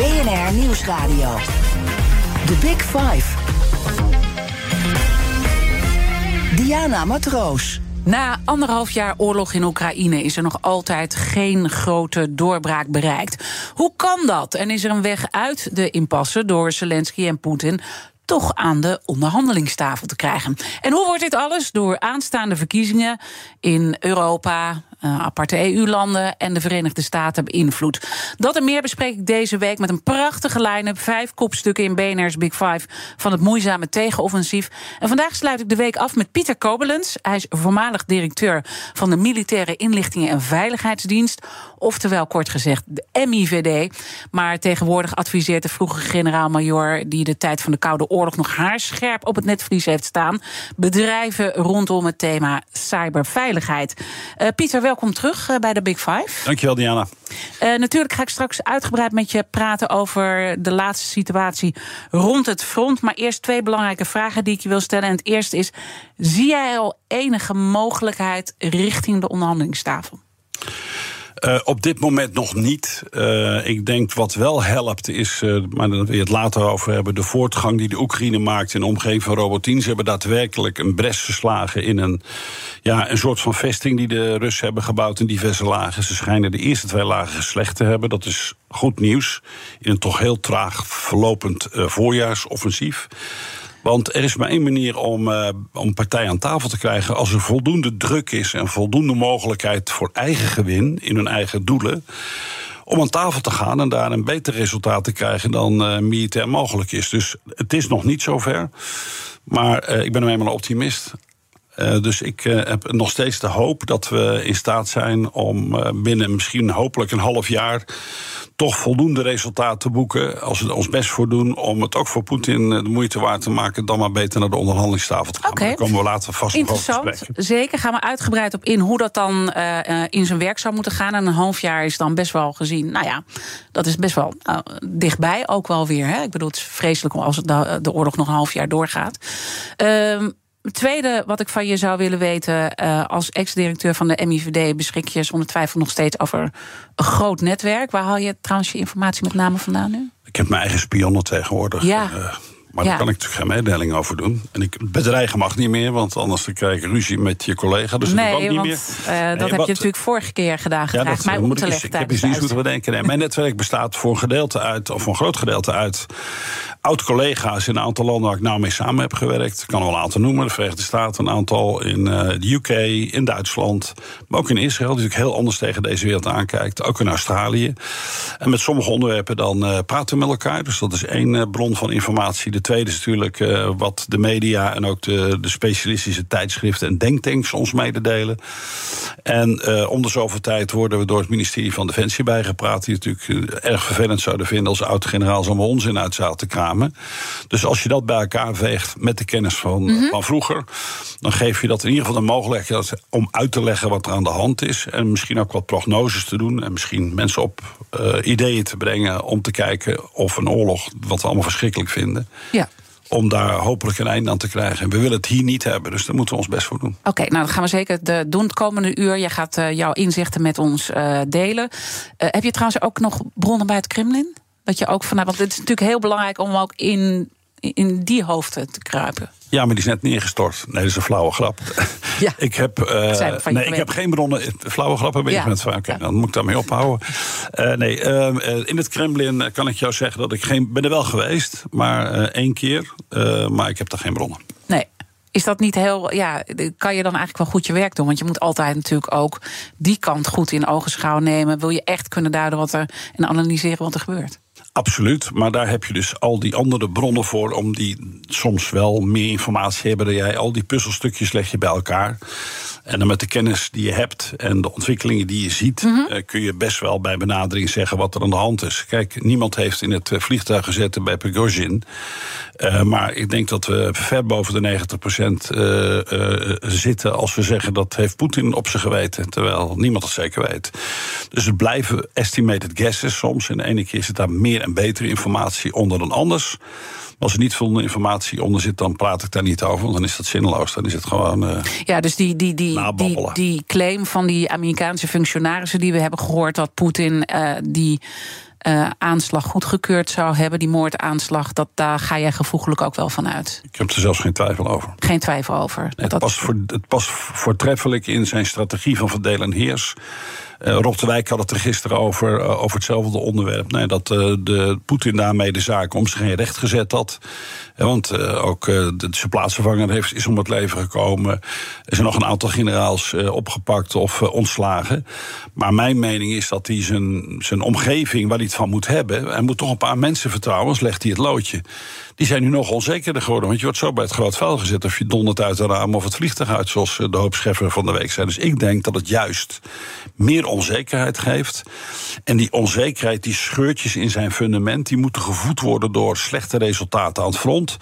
BNR Nieuwsradio. The Big Five. Diana Matroos. Na anderhalf jaar oorlog in Oekraïne is er nog altijd geen grote doorbraak bereikt. Hoe kan dat? En is er een weg uit de impasse door Zelensky en Poetin toch aan de onderhandelingstafel te krijgen. En hoe wordt dit alles? Door aanstaande verkiezingen in Europa, uh, aparte EU-landen en de Verenigde Staten beïnvloed. Dat en meer bespreek ik deze week met een prachtige line-up. Vijf kopstukken in BNR's Big Five van het moeizame tegenoffensief. En vandaag sluit ik de week af met Pieter Kobelens. Hij is voormalig directeur van de Militaire Inlichtingen en Veiligheidsdienst. Oftewel, kort gezegd, de MIVD. Maar tegenwoordig adviseert de vroege generaal-major... die de tijd van de Koude Oorlog nog haarscherp op het netvlies heeft staan... bedrijven rondom het thema cyberveiligheid. Uh, Pieter, welkom terug uh, bij de Big Five. Dankjewel, Diana. Uh, natuurlijk ga ik straks uitgebreid met je praten over de laatste situatie rond het front. Maar eerst twee belangrijke vragen die ik je wil stellen. En het eerste is: zie jij al enige mogelijkheid richting de onderhandelingstafel? Uh, op dit moment nog niet. Uh, ik denk wat wel helpt is, uh, maar daar wil je het later over hebben, de voortgang die de Oekraïne maakt in de omgeving van Robotien. Ze hebben daadwerkelijk een bres geslagen in een, ja, een soort van vesting die de Russen hebben gebouwd in diverse lagen. Ze schijnen de eerste twee lagen geslecht te hebben. Dat is goed nieuws in een toch heel traag verlopend voorjaarsoffensief. Want er is maar één manier om, uh, om partij aan tafel te krijgen. Als er voldoende druk is en voldoende mogelijkheid voor eigen gewin in hun eigen doelen. Om aan tafel te gaan en daar een beter resultaat te krijgen dan uh, militair mogelijk is. Dus het is nog niet zover. Maar uh, ik ben eenmaal een optimist. Uh, dus ik uh, heb nog steeds de hoop dat we in staat zijn om uh, binnen misschien hopelijk een half jaar toch voldoende resultaat te boeken. Als we er ons best voor doen om het ook voor Poetin de moeite waard te maken, dan maar beter naar de onderhandelingstafel te gaan. Okay. Daar komen we later vast Interessant. nog over Zeker, gaan we uitgebreid op in hoe dat dan in zijn werk zou moeten gaan. En een half jaar is dan best wel gezien. Nou ja, dat is best wel dichtbij ook wel weer. Hè? Ik bedoel, het is vreselijk als het de, de oorlog nog een half jaar doorgaat. Ehm, het tweede wat ik van je zou willen weten, uh, als ex-directeur van de MIVD beschik je zonder twijfel nog steeds over een groot netwerk. Waar haal je trouwens je informatie met name vandaan nu? Ik heb mijn eigen spionnen tegenwoordig. Ja. Uh, maar Ja. daar kan ik natuurlijk geen mededeling over doen. En ik, bedreigen mag niet meer, want anders krijg ik ruzie met je collega. Dus dat doe ik ook nee, niet want meer. uh, dat Nee, heb wat- je natuurlijk vorige keer gedaan. Gevraagd mij om moet te ik, leggen eens- ik heb tijdens eens de niet moeten bedenken. Nee, mijn netwerk bestaat voor een gedeelte uit, of voor een groot gedeelte uit oud-collega's in een aantal landen waar ik nou mee samen heb gewerkt. Ik kan er wel een aantal noemen. De Verenigde Staten, een aantal in eh, de UK, in Duitsland. Maar ook in Israël, die natuurlijk heel anders tegen deze wereld aankijkt. Ook in Australië. En met sommige onderwerpen dan eh, praten we met elkaar. Dus dat is één eh, bron van informatie. De tweede is natuurlijk eh, wat de media en ook de, de specialistische tijdschriften en denktanks ons mededelen. En eh, om de zoveel tijd worden we door het ministerie van Defensie bijgepraat. Die natuurlijk eh, erg vervelend zouden vinden als oud-generaals allemaal onzin uit zaten te kramen. Dus als je dat bij elkaar veegt met de kennis van, van vroeger, dan geef je dat in ieder geval de mogelijkheid om uit te leggen wat er aan de hand is. En misschien ook wat prognoses te doen. En misschien mensen op ideeën te brengen om te kijken of een oorlog, wat we allemaal verschrikkelijk vinden. Ja. Om daar hopelijk een einde aan te krijgen. En we willen het hier niet hebben, dus daar moeten we ons best voor doen. Oké, nou dat gaan we zeker doen het komende uur. Jij gaat eh, jouw inzichten met ons eh, delen. Eh, heb je trouwens ook nog bronnen bij het Kremlin? Dat je ook vanuit, want het is natuurlijk heel belangrijk om ook in, in die hoofden te kruipen. Ja, maar die is net neergestort. Nee, dat is een flauwe grap. Ja. ik heb, eh, nee, ik heb geen bronnen. Flauwe grappen ben je Ja. met. Oké, Ja. dan moet ik daarmee ophouden. Eh, nee, ehm, eh, in het Kremlin kan ik jou zeggen dat ik geen. ben er wel geweest, maar één keer. Maar ik heb daar geen bronnen. Nee. Is dat niet heel. Ja, kan je dan eigenlijk wel goed je werk doen? Want je moet altijd natuurlijk ook die kant goed in ogenschouw nemen. Wil je echt kunnen duiden wat er. en analyseren wat er gebeurt? Absoluut, maar daar heb je dus al die andere bronnen voor om die soms wel meer informatie hebben dan jij. Al die puzzelstukjes leg je bij elkaar. En dan met de kennis die je hebt en de ontwikkelingen die je ziet, Mhm. eh, kun je best wel bij benadering zeggen wat er aan de hand is. Kijk, niemand heeft in het eh, vliegtuig gezeten bij Prigozhin. Eh, maar ik denk dat we ver boven de 90% eh, eh, zitten als we zeggen dat heeft Poetin op zijn geweten. Terwijl niemand het zeker weet. Dus het blijven estimated guesses soms. En de ene keer zit daar meer en betere informatie onder dan anders. Als er niet voldoende informatie onder zit, dan praat ik daar niet over. Want dan is dat zinloos. Dan is het gewoon. eh, Ja, dus die, die, die, die, claim van die Amerikaanse functionarissen die we hebben gehoord dat Poetin eh, die eh, aanslag goedgekeurd zou hebben, die moordaanslag, dat daar ga jij gevoeglijk ook wel van uit. ik heb er zelfs geen twijfel over. Geen twijfel over. Nee, het, dat, past voor, het past voortreffelijk in zijn strategie van verdelen en heers. Eh, Rob de Wijk had het er gisteren over, eh, over hetzelfde onderwerp. Nee, dat eh, de Poetin daarmee de zaak om heen recht gezet had. Want ook de, zijn plaatsvervanger heeft, is om het leven gekomen. Er zijn nog een aantal generaals opgepakt of ontslagen. Maar mijn mening is dat hij zijn, zijn omgeving, waar hij het van moet hebben... hij moet toch een paar mensen vertrouwen, anders legt hij het loodje. Die zijn nu nog onzekerder geworden, want je wordt zo bij het groot vuil gezet... of je dondert uit de raam of het vliegtuig uit, zoals de hoop scheffer van de week zei. Dus ik denk dat het juist meer onzekerheid geeft. En die onzekerheid, die scheurtjes in zijn fundament... die moeten gevoed worden door slechte resultaten aan het front.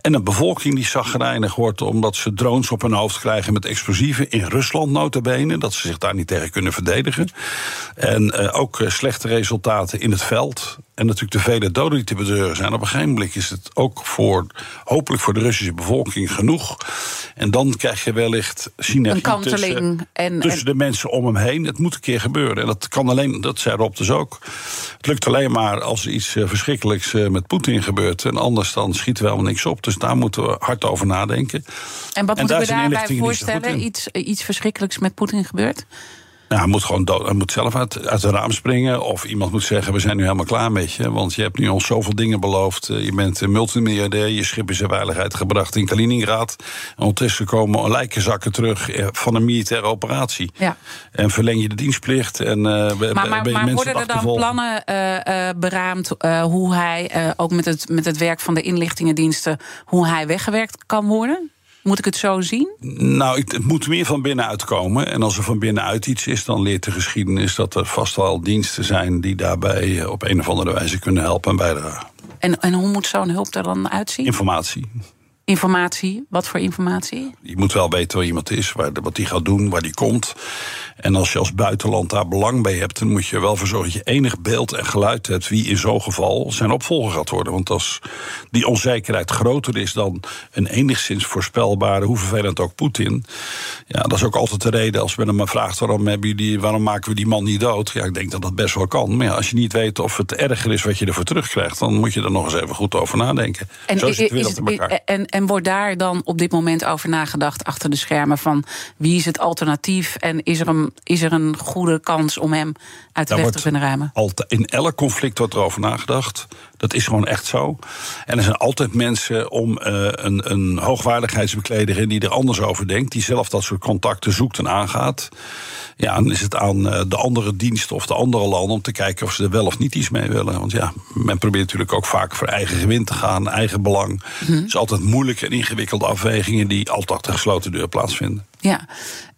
En een bevolking die zagrijnig wordt... omdat ze drones op hun hoofd krijgen met explosieven... in Rusland notabene, dat ze zich daar niet tegen kunnen verdedigen. En eh, ook eh, slechte resultaten in het veld... En natuurlijk de vele doden die te betreuren zijn. Op een gegeven moment is het ook voor, hopelijk voor de Russische bevolking genoeg. En dan krijg je wellicht synergie tussen, en- tussen en- de mensen om hem heen. Het moet een keer gebeuren. En dat kan alleen, dat zei Rob dus ook. Het lukt alleen maar als er iets eh, verschrikkelijks eh, met Poetin gebeurt. En anders dan schieten we helemaal niks op. Dus daar moeten we hard over nadenken. en wat en moeten daar we daarbij voorstellen? Iets, iets verschrikkelijks met Poetin gebeurt? Nou, hij moet gewoon dood. Hij moet zelf uit, uit het raam springen. Of iemand moet zeggen: We zijn nu helemaal klaar met je. Want je hebt nu ons zoveel dingen beloofd. Eh, Je bent een multimiljardair. Je schip is in veiligheid gebracht in Kaliningrad. En ondertussen komen lijkenzakken terug eh, van een militaire operatie. Ja. En verleng je de dienstplicht. En, eh, Maar, ben maar, je maar mensen worden er dan plannen beraamd hoe hij, ook met het, met het werk van de inlichtingendiensten, hoe hij weggewerkt kan worden? Moet ik het zo zien? Nou, het, moet meer van binnenuit komen. En als er van binnenuit iets is, dan leert de geschiedenis dat er vast wel diensten zijn die daarbij eh, op een of andere wijze kunnen helpen en bijdragen. En, en hoe moet zo'n hulp er dan uitzien? Informatie. Informatie, wat voor informatie? Je moet wel weten waar iemand is, waar, wat hij gaat doen, waar hij komt. En als je als buitenland daar belang bij hebt, dan moet je er wel voor zorgen dat je enig beeld en geluid hebt wie in zo'n geval zijn opvolger gaat worden. Want als die onzekerheid groter is dan een enigszins voorspelbare, hoe vervelend ook Poetin. Ja, dat is ook altijd de reden als men hem vraagt waarom, hebben jullie, waarom maken we die man niet dood. Ja, ik denk dat dat best wel kan. Maar ja, als je niet weet of het erger is wat je ervoor terugkrijgt, dan moet je er nog eens even goed over nadenken. Zo zit de wereld in elkaar. en, en wordt daar dan op dit moment over nagedacht achter de schermen van wie is het alternatief en is er een, is er een goede kans om hem uit de weg te kunnen ruimen? Altijd, in elk conflict wordt er over nagedacht. Dat is gewoon echt zo. En er zijn altijd mensen om eh, een, een hoogwaardigheidsbekleder die er anders over denkt, die zelf dat soort contacten zoekt en aangaat. Ja, dan is het aan eh, de andere diensten of de andere landen om te kijken of ze er wel of niet iets mee willen. Want ja, men probeert natuurlijk ook vaak voor eigen gewin te gaan, eigen belang. Het is altijd en ingewikkelde afwegingen die altijd achter gesloten deur plaatsvinden. Ja.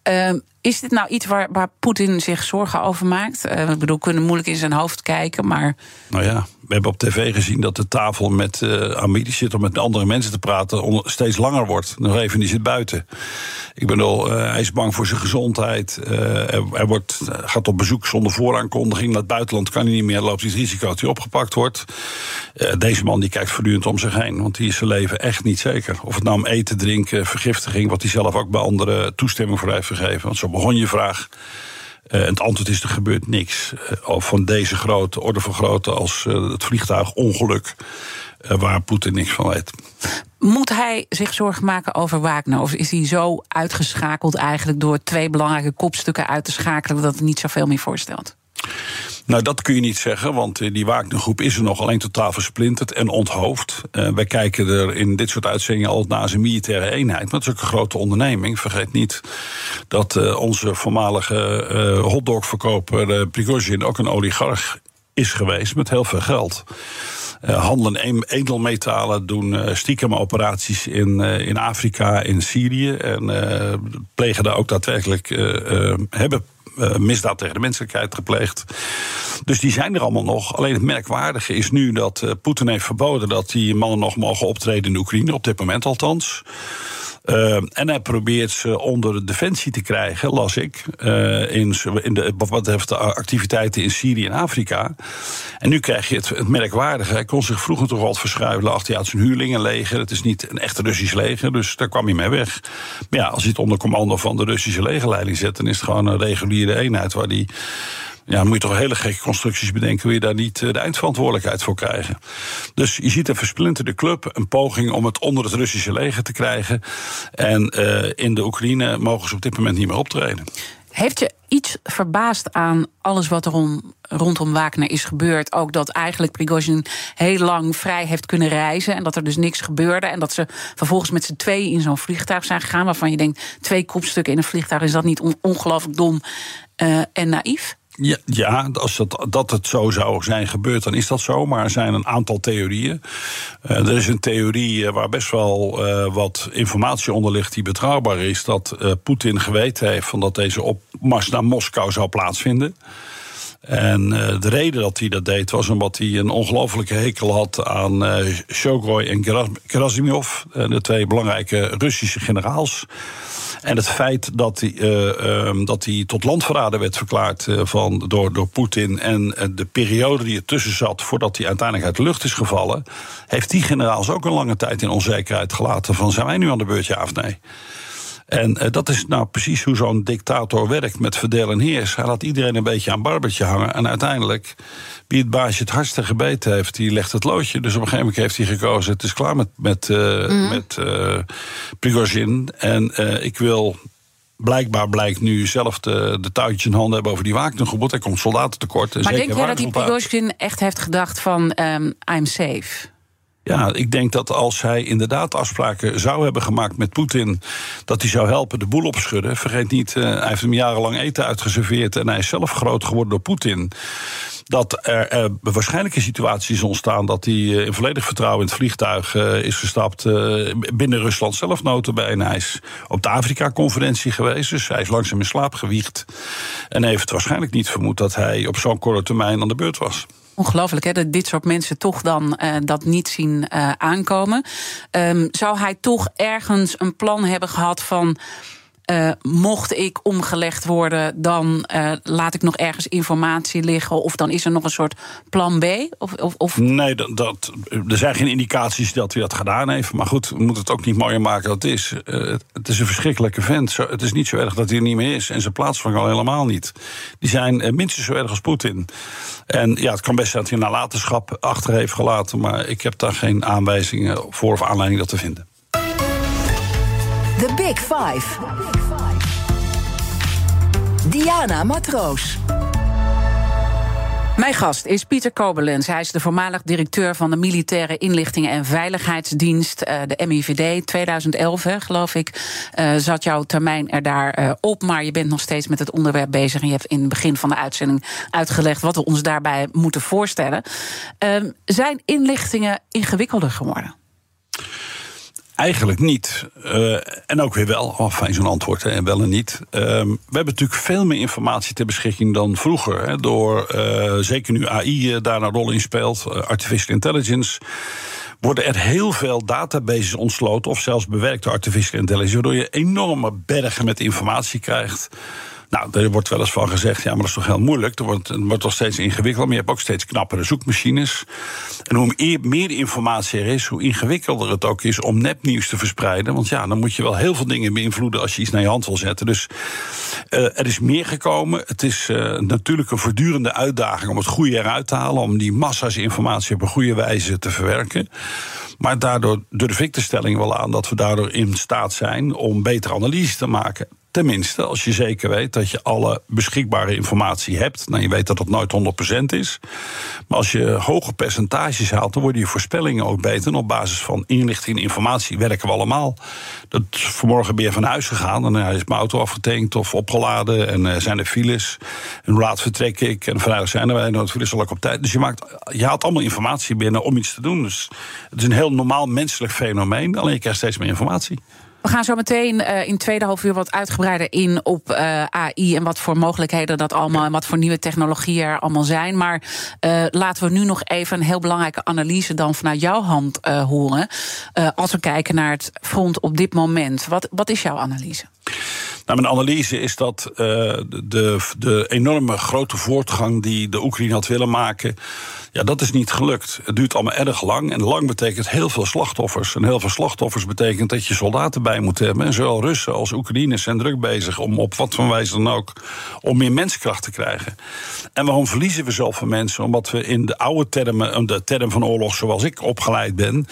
Ehm, is dit nou iets waar, waar Poetin zich zorgen over maakt? Eh, ik bedoel, we kunnen moeilijk in zijn hoofd kijken, maar Nou ja, we hebben op tv gezien dat de tafel met uh, zit om met andere mensen te praten steeds langer wordt. Nog even, die zit buiten. Ik bedoel, uh, hij is bang voor zijn gezondheid. Uh, hij, wordt, gaat op bezoek zonder vooraankondiging. Naar het buitenland kan hij niet meer, loopt hij het risico dat hij opgepakt wordt. Uh, deze man die kijkt voortdurend om zich heen, want die is zijn leven echt niet zeker. Of het nou om eten, drinken, vergiftiging, wat hij zelf ook bij anderen toestemming voor heeft gegeven. Want begon je vraag. Uh, het antwoord is: er gebeurt niks. Uh, van deze grote orde van grootte als uh, het vliegtuigongeluk. waar Poetin niks van weet. Moet hij zich zorgen maken over Wagner? Of is hij zo uitgeschakeld eigenlijk door twee belangrijke kopstukken uit te schakelen dat het niet zoveel meer voorstelt? Nou, dat kun je niet zeggen, want die Wagnergroep is er nog alleen totaal versplinterd en onthoofd. Uh, wij kijken er in dit soort uitzendingen altijd naar als een militaire eenheid, maar het is ook een grote onderneming. Vergeet niet dat uh, onze voormalige uh, hotdogverkoper Prigozhin ook een oligarch is geweest met heel veel geld. Uh, handelen edelmetalen, doen uh, stiekem operaties in, in Afrika, in Syrië. En plegen daar ook daadwerkelijk, hebben misdaad tegen de menselijkheid gepleegd. Dus die zijn er allemaal nog. Alleen het merkwaardige is nu dat Poetin heeft verboden dat die mannen nog mogen optreden in Oekraïne, op dit moment althans. Uh, en hij probeert ze onder de defensie te krijgen, las ik. Uh, in, in de, wat betreft de activiteiten in Syrië en Afrika. En nu krijg je het, het merkwaardige. Hij kon zich vroeger toch wat verschuilen achter ja, het zijn huurlingenleger. Het is niet een echt Russisch leger, dus daar kwam hij mee weg. Maar ja, als hij het onder commando van de Russische legerleiding zet, dan is het gewoon een reguliere eenheid waar die ja, moet je toch hele gekke constructies bedenken. Wil je daar niet eh, de eindverantwoordelijkheid voor krijgen? Dus je ziet een versplinterde club, een poging om het onder het Russische leger te krijgen. En uh, in de Oekraïne mogen ze op dit moment niet meer optreden. Heeft je iets verbaasd aan alles wat er om, rondom Wagner is gebeurd? Ook dat eigenlijk Prigozhin heel lang vrij heeft kunnen reizen... en dat er dus niks gebeurde. En dat ze vervolgens met z'n twee in zo'n vliegtuig zijn gegaan... waarvan je denkt, twee kopstukken in een vliegtuig... is dat niet ongelooflijk dom uh, en naïef? Ja, ja als dat, dat het zo zou zijn gebeurd, dan is dat zo. Maar er zijn een aantal theorieën. Uh, er is een theorie eh, waar best wel uh, wat informatie onder ligt die betrouwbaar is. Dat Poetin geweten heeft van dat deze opmars naar Moskou zou plaatsvinden. En uh, de reden dat hij dat deed was omdat hij een ongelofelijke hekel had aan uh, Shogoi en Gerasimov, de twee belangrijke Russische generaals. En het feit dat hij, um, dat hij tot landverrader werd verklaard van, door, door Poetin. En de periode die ertussen zat voordat hij uiteindelijk uit de lucht is gevallen. heeft die generaals ook een lange tijd in onzekerheid gelaten: van zijn wij nu aan de beurt, ja of nee? En uh, dat is nou precies hoe zo'n dictator werkt met verdeel en heers. Hij laat iedereen een beetje aan barbertje hangen. En uiteindelijk, wie het baasje het hardste gebeten heeft, die legt het loodje. Dus op een gegeven moment heeft hij gekozen: het is klaar met, met, uh, mm. met uh, Prigozhin. En ik wil blijkbaar blijkt nu zelf de, de touwtjes in handen hebben over die Wagner-gebod. Er komt soldaten tekort. Maar denk jij dat die Prigozhin echt heeft gedacht van um, I'm safe? Ja, ik denk dat als hij inderdaad afspraken zou hebben gemaakt met Poetin. dat hij zou helpen de boel opschudden. Vergeet niet, uh, hij heeft hem jarenlang eten uitgeserveerd. en hij is zelf groot geworden door Poetin. Dat er uh, waarschijnlijk een situatie is ontstaan. dat hij uh, in volledig vertrouwen in het vliegtuig is gestapt. binnen Rusland zelf notabene. Hij is op de Afrika-conferentie geweest. Dus hij is langzaam in slaap gewiegd. En heeft waarschijnlijk niet vermoed dat hij op zo'n korte termijn aan de beurt was. Ongelooflijk hè, dat dit soort mensen toch dan uh, dat niet zien uh, aankomen. Um, zou hij toch ergens een plan hebben gehad van. Uh, mocht ik omgelegd worden, dan uh, laat ik nog ergens informatie liggen. Of dan is er nog een soort plan B? Of, of, of... Nee, dat, dat, er zijn geen indicaties dat hij dat gedaan heeft. Maar goed, we moeten het ook niet mooier maken dan het is. Uh, het is een verschrikkelijke vent. Zo, het is niet zo erg dat hij er niet meer is. En zijn plaatsvang al helemaal niet. Die zijn minstens zo erg als Poetin. En ja, het kan best zijn dat hij een nalatenschap achter heeft gelaten. Maar ik heb daar geen aanwijzingen voor of aanleiding dat te vinden. The Big Five. Diana Matroos. Mijn gast is Pieter Kobelens. Hij is de voormalig directeur van de Militaire Inlichtingen en Veiligheidsdienst, uh, de MIVD. 2011, hè, geloof ik, uh, zat jouw termijn er daar uh, op. Maar je bent nog steeds met het onderwerp bezig. En je hebt in het begin van de uitzending uitgelegd wat we ons daarbij moeten voorstellen. Ehm, zijn inlichtingen ingewikkelder geworden? Eigenlijk niet. Uh, en ook weer wel. Oh, fijn zo'n antwoord, hè, en wel en niet. Uh, we hebben natuurlijk veel meer informatie ter beschikking dan vroeger. Hè, door, uh, zeker nu AI eh, daar een rol in speelt, artificial intelligence worden er heel veel databases ontsloten, of zelfs bewerkte artificial intelligence, waardoor je enorme bergen met informatie krijgt. Nou, er wordt wel eens van gezegd, ja, maar dat is toch heel moeilijk. Er wordt, het wordt toch steeds ingewikkelder, maar je hebt ook steeds knappere zoekmachines. En hoe meer informatie er is, hoe ingewikkelder het ook is om nepnieuws te verspreiden. Want ja, dan moet je wel heel veel dingen beïnvloeden als je iets naar je hand wil zetten. Dus uh, er is meer gekomen. Het is uh, natuurlijk een voortdurende uitdaging om het goede eruit te halen, om die massa's informatie op een goede wijze te verwerken. Maar daardoor durf ik de stelling wel aan dat we daardoor in staat zijn om betere analyse te maken Tenminste, als je zeker weet dat je alle beschikbare informatie hebt. Nou, je weet dat dat nooit 100% is. Maar als je hoge percentages haalt, dan worden je voorspellingen ook beter. En op basis van inlichting en informatie werken we allemaal. Dat, vanmorgen ben je van huis gegaan en is mijn auto afgetankt of opgeladen. En uh, zijn er files. En hoe laat vertrek ik? En vrijdag zijn er wij, de files zal ik op tijd. Dus je, maakt, je haalt allemaal informatie binnen om iets te doen. Dus het is een heel normaal menselijk fenomeen. Alleen je krijgt steeds meer informatie. We gaan zo meteen uh, in tweede half uur wat uitgebreider in op uh, AI en wat voor mogelijkheden dat allemaal en wat voor nieuwe technologieën er allemaal zijn. Maar uh, laten we nu nog even een heel belangrijke analyse dan vanuit jouw hand horen. als we kijken naar het front op dit moment. Wat, wat is jouw analyse? Nou, mijn analyse is dat de, de enorme grote voortgang die de Oekraïne had willen maken ja, dat is niet gelukt. Het duurt allemaal erg lang. En lang betekent heel veel slachtoffers. En heel veel slachtoffers betekent dat je soldaten bij moet hebben. En zowel Russen als Oekraïners zijn druk bezig om op wat voor wijze dan ook. om meer menskracht te krijgen. En waarom verliezen we zoveel mensen? Omdat we in de oude termen, de term van oorlog zoals ik opgeleid ben.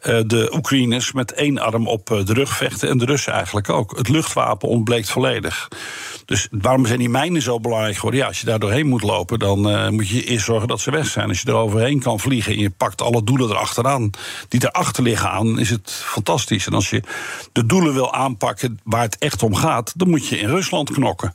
Eh, de Oekraïners met één arm op eh, de rug vechten. en de Russen eigenlijk ook. Het luchtwapen ontbleekt volledig. Dus waarom zijn die mijnen zo belangrijk geworden? Ja, als je daar doorheen moet lopen, dan moet je eerst zorgen dat ze weg zijn. Als je er overheen kan vliegen en je pakt alle doelen erachteraan, die erachter liggen aan, is het fantastisch. En als je de doelen wil aanpakken waar het echt om gaat, dan moet je in Rusland knokken.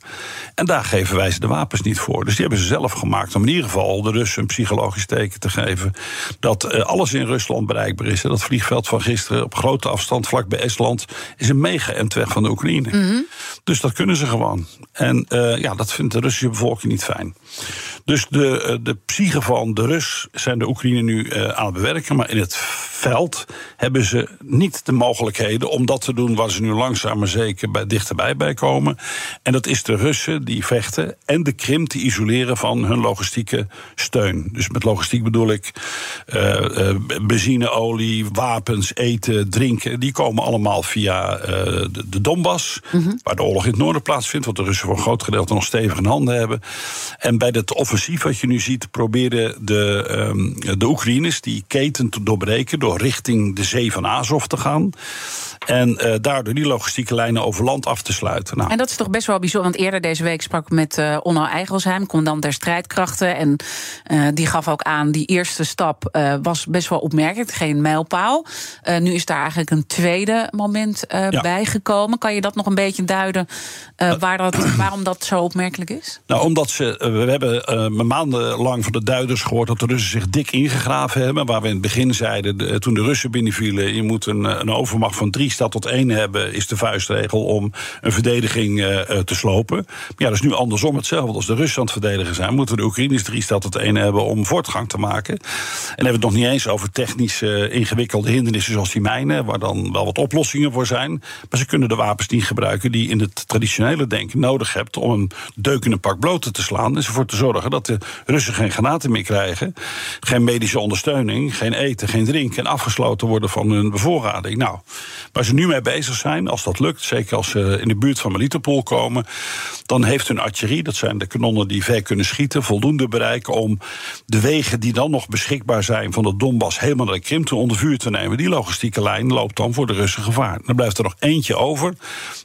En daar geven wij ze de wapens niet voor. Dus die hebben ze zelf gemaakt om in ieder geval de Russen een psychologisch teken te geven dat uh, alles in Rusland bereikbaar is. En dat vliegveld van gisteren op grote afstand vlak bij Estland is een mega-entweg van de Oekraïne. Mm -hmm. Dus dat kunnen ze gewoon. En uh, ja, dat vindt de Russische bevolking niet fijn. Dus de, eh, de psyche van de Rus zijn de Oekraïne nu uh, aan het bewerken. Maar in het veld hebben ze niet de mogelijkheden om dat te doen waar ze nu langzaam maar zeker bij, dichterbij bij komen. En dat is de Russen die vechten en de Krim te isoleren van hun logistieke steun. Dus met logistiek bedoel ik uh, benzine, olie, wapens, eten, drinken. Die komen allemaal via de, de, Donbass, mm -hmm. waar de oorlog in het noorden plaatsvindt. Wat de Russen voor een groot gedeelte nog stevig in handen hebben. En bij het offensief wat je nu ziet, proberen de, um, de Oekraïners die keten te doorbreken door richting de zee van Azov te gaan. En uh, daardoor die logistieke lijnen over land af te sluiten. Nou. En dat is toch best wel bijzonder. Want eerder deze week sprak ik met uh, Onno Eigelsheim, commandant der strijdkrachten. En uh, die gaf ook aan, die eerste stap was best wel opmerkelijk. Geen mijlpaal. nu is daar eigenlijk een tweede moment ja. bijgekomen. Kan je dat nog een beetje duiden waar dat, waarom dat zo opmerkelijk is? Nou, omdat ze. we hebben maandenlang van de duiders gehoord dat de Russen zich dik ingegraven hebben. Waar we in het begin zeiden, de, toen de Russen binnenvielen, je moet een, een overmacht van drie staat tot één hebben, is de vuistregel om een verdediging uh, te slopen. Maar ja, dat is nu andersom hetzelfde. Als de Russen aan het verdedigen zijn, moeten de Oekraïners drie staat tot één hebben om voortgang te maken. En dan hebben we het nog niet eens over technisch uh, ingewikkelde hindernissen zoals die mijnen, waar dan wel wat oplossingen voor zijn. Maar ze kunnen de wapens niet gebruiken die in het traditionele denken nodig hebt om een deuk in een pak bloten te slaan. En ervoor te zorgen dat de Russen geen granaten meer krijgen, geen medische ondersteuning, geen eten, geen drinken en afgesloten worden van hun bevoorrading. Nou, Waar ze nu mee bezig zijn, als dat lukt, zeker als ze in de buurt van Melitopol komen, dan heeft hun artillerie, dat zijn de kanonnen die ver kunnen schieten, voldoende bereik om de wegen die dan nog beschikbaar zijn van de Donbass helemaal naar de Krim te onder vuur te nemen. Die logistieke lijn loopt dan voor de Russen gevaar. Dan blijft er nog eentje over,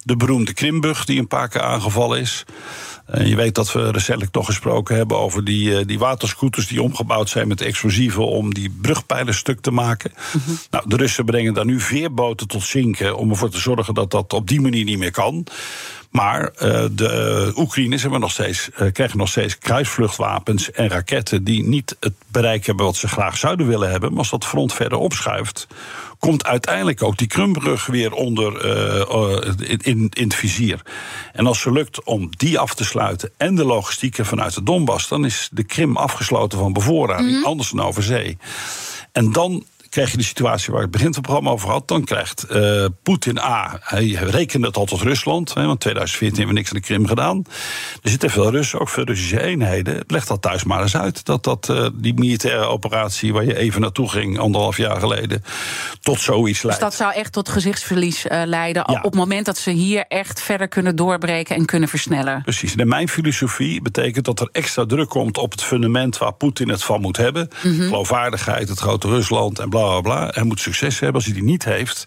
de beroemde Krimbug, die een paar keer aangevallen is. En je weet dat we recentelijk toch gesproken hebben over die, uh, die waterscooters die omgebouwd zijn met explosieven om die brugpijlen stuk te maken. Mm -hmm. Nou, de Russen brengen daar nu veerboten tot zinken om ervoor te zorgen dat dat op die manier niet meer kan. Maar uh, de Oekraïners hebben nog steeds, uh, krijgen nog steeds kruisvluchtwapens en raketten die niet het bereik hebben wat ze graag zouden willen hebben. Maar als dat front verder opschuift, komt uiteindelijk ook die Krumbrug weer onder uh, in, in, in het vizier. En als het lukt om die af te sluiten en de logistieken vanuit de Donbass, dan is de Krim afgesloten van bevoorrading, mm -hmm. anders dan over zee. En dan krijg je de situatie waar ik het begin van het programma over had. Dan krijgt uh, Poetin A. Hij rekende het al tot Rusland. Hè, want 2014 hebben we niks aan de Krim gedaan. Er zitten veel Russen, ook veel Russische eenheden. Leg dat thuis maar eens uit. Dat, dat uh, die militaire operatie waar je even naartoe ging, anderhalf jaar geleden, tot zoiets leidt. Dus dat zou echt tot gezichtsverlies uh, leiden. Ja. Op het moment dat ze hier echt verder kunnen doorbreken en kunnen versnellen. Precies. En mijn filosofie betekent dat er extra druk komt op het fundament waar Poetin het van moet hebben. Mm -hmm. Geloofwaardigheid, het grote Rusland en bla bla bla bla. Hij moet succes hebben. Als hij die niet heeft,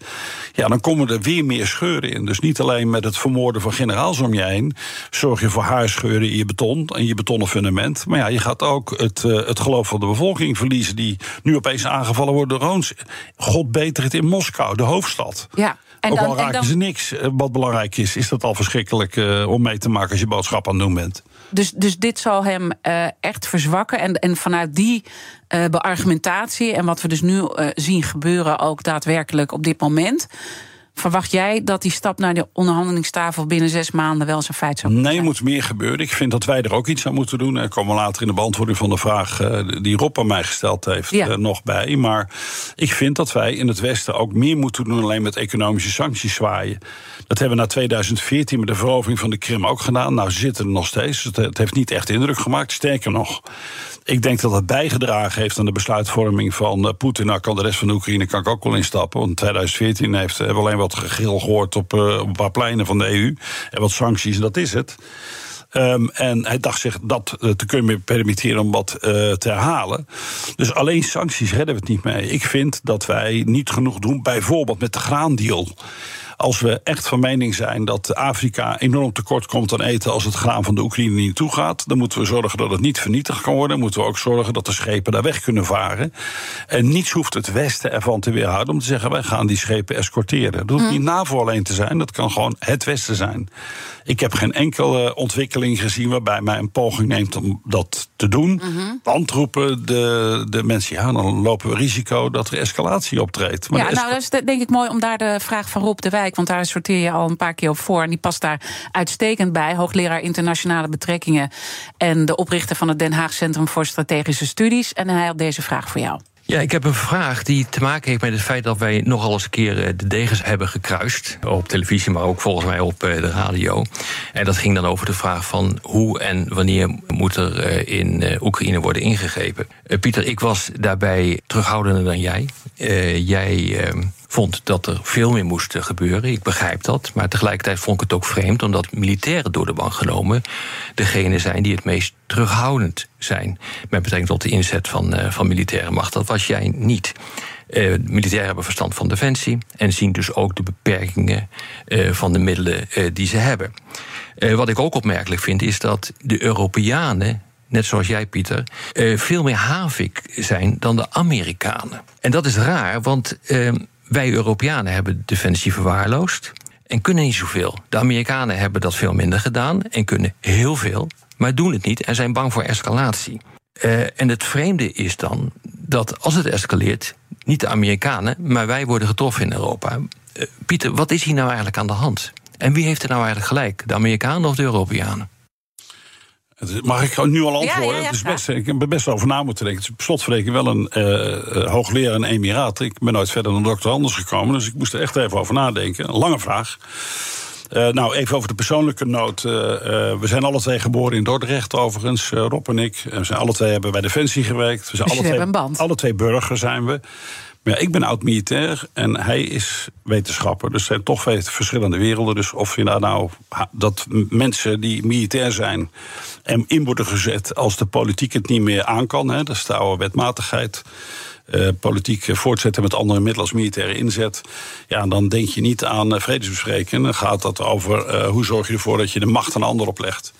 ja, dan komen er weer meer scheuren in. Dus niet alleen met het vermoorden van generaals om je heen. zorg je voor haarscheuren in je beton en je betonnen fundament. Maar ja, je gaat ook het, uh, het geloof van de bevolking verliezen. die nu opeens aangevallen worden door drones. God beter het in Moskou, de hoofdstad. Ja. En Ook dan, al raken ze niks. Eh, wat belangrijk is, is dat al verschrikkelijk uh, om mee te maken als je boodschap aan het doen bent. Dus, dus dit zal hem uh, echt verzwakken. En, en vanuit die uh, beargumentatie en wat we dus nu uh, zien gebeuren, ook daadwerkelijk op dit moment. Verwacht jij dat die stap naar de onderhandelingstafel binnen zes maanden wel zijn feit zou zijn? Nee, er moet meer gebeuren. Ik vind dat wij er ook iets aan moeten doen. Er komen later in de beantwoording van de vraag die Rob aan mij gesteld heeft ja. nog bij. Maar ik vind dat wij in het Westen ook meer moeten doen alleen met economische sancties zwaaien. Dat hebben we na 2014 met de verovering van de Krim ook gedaan. Nou, ze zitten er nog steeds. Het heeft niet echt indruk gemaakt. Sterker nog, ik denk dat het bijgedragen heeft aan de besluitvorming van uh, Poetin. Nou, kan de rest van de Oekraïne kan ik ook wel instappen. Want in 2014 heeft, hebben we alleen wat gegil gehoord op, uh, op een paar pleinen van de EU. En wat sancties, dat is het. Um, en hij dacht zich dat te kunnen permitteren om wat te herhalen. Dus alleen sancties redden we het niet mee. Ik vind dat wij niet genoeg doen, bijvoorbeeld met de graandeal. Als we echt van mening zijn dat Afrika enorm tekort komt aan eten als het graan van de Oekraïne niet toe gaat, dan moeten we zorgen dat het niet vernietigd kan worden. Dan moeten we ook zorgen dat de schepen daar weg kunnen varen. En niets hoeft het Westen ervan te weerhouden om te zeggen: wij gaan die schepen escorteren. Dat hoeft niet NAVO alleen te zijn, dat kan gewoon het Westen zijn. Ik heb geen enkele ontwikkeling gezien waarbij mij een poging neemt om dat te doen. Mm Want roepen de, de mensen, ja, dan lopen we risico dat er escalatie optreedt. Maar ja, nou, dat is denk ik mooi om daar de vraag van Rob de Wijk, want daar sorteer je al een paar keer op voor. En die past daar uitstekend bij. Hoogleraar internationale betrekkingen en de oprichter van het Den Haag Centrum voor Strategische Studies. En hij had deze vraag voor jou. Ja, ik heb een vraag die te maken heeft met het feit dat wij nogal eens een keer eh, de degens hebben gekruist. Op televisie, maar ook volgens mij op eh, de radio. En dat ging dan over de vraag van hoe en wanneer moet er eh, in Oekraïne worden ingegrepen. Pieter, ik was daarbij terughoudender dan jij. Jij ehm, vond dat er veel meer moest gebeuren. Ik begrijp dat. Maar tegelijkertijd vond ik het ook vreemd, omdat militairen door de bank genomen degene zijn die het meest terughoudend zijn. Met betrekking tot de inzet van, uh, van militaire macht. Dat was jij niet. Uh, militairen hebben verstand van defensie en zien dus ook de beperkingen van de middelen die ze hebben. wat ik ook opmerkelijk vind is dat de Europeanen net zoals jij, Pieter, veel meer havik zijn dan de Amerikanen. En dat is raar, want wij Europeanen hebben defensie verwaarloosd en kunnen niet zoveel. De Amerikanen hebben dat veel minder gedaan en kunnen heel veel, maar doen het niet en zijn bang voor escalatie. Uh, en het vreemde is dan dat als het escaleert, niet de Amerikanen, maar wij worden getroffen in Europa. Uh, Pieter, wat is hier nou eigenlijk aan de hand? En wie heeft er nou eigenlijk gelijk, de Amerikanen of de Europeanen? Mag ik nu al antwoorden? Ja, ja, best, ik heb er best over na moeten denken. Het is slotverrekening wel een uh, hoogleraar in Emiraat. Ik ben nooit verder dan dokter Anders gekomen, dus ik moest er echt even over nadenken. Een lange vraag. Uh, nou, even over de persoonlijke noot. Uh, we zijn alle twee geboren in Dordrecht, overigens, Rob en ik. We zijn alle twee hebben bij Defensie gewerkt. We zijn dus alle, twee, alle twee burger zijn we. Ja, ik ben oud-militair en hij is wetenschapper. Dus zijn toch twee verschillende werelden. Dus of je nou, dat mensen die militair zijn en in worden gezet als de politiek het niet meer aan kan, hè, dat is de oude wetmatigheid. Uh, politiek voortzetten met andere middelen als militaire inzet. Ja, dan denk je niet aan uh, vredesbesprekingen. Dan gaat dat over uh, hoe zorg je ervoor dat je de macht aan een ander oplegt.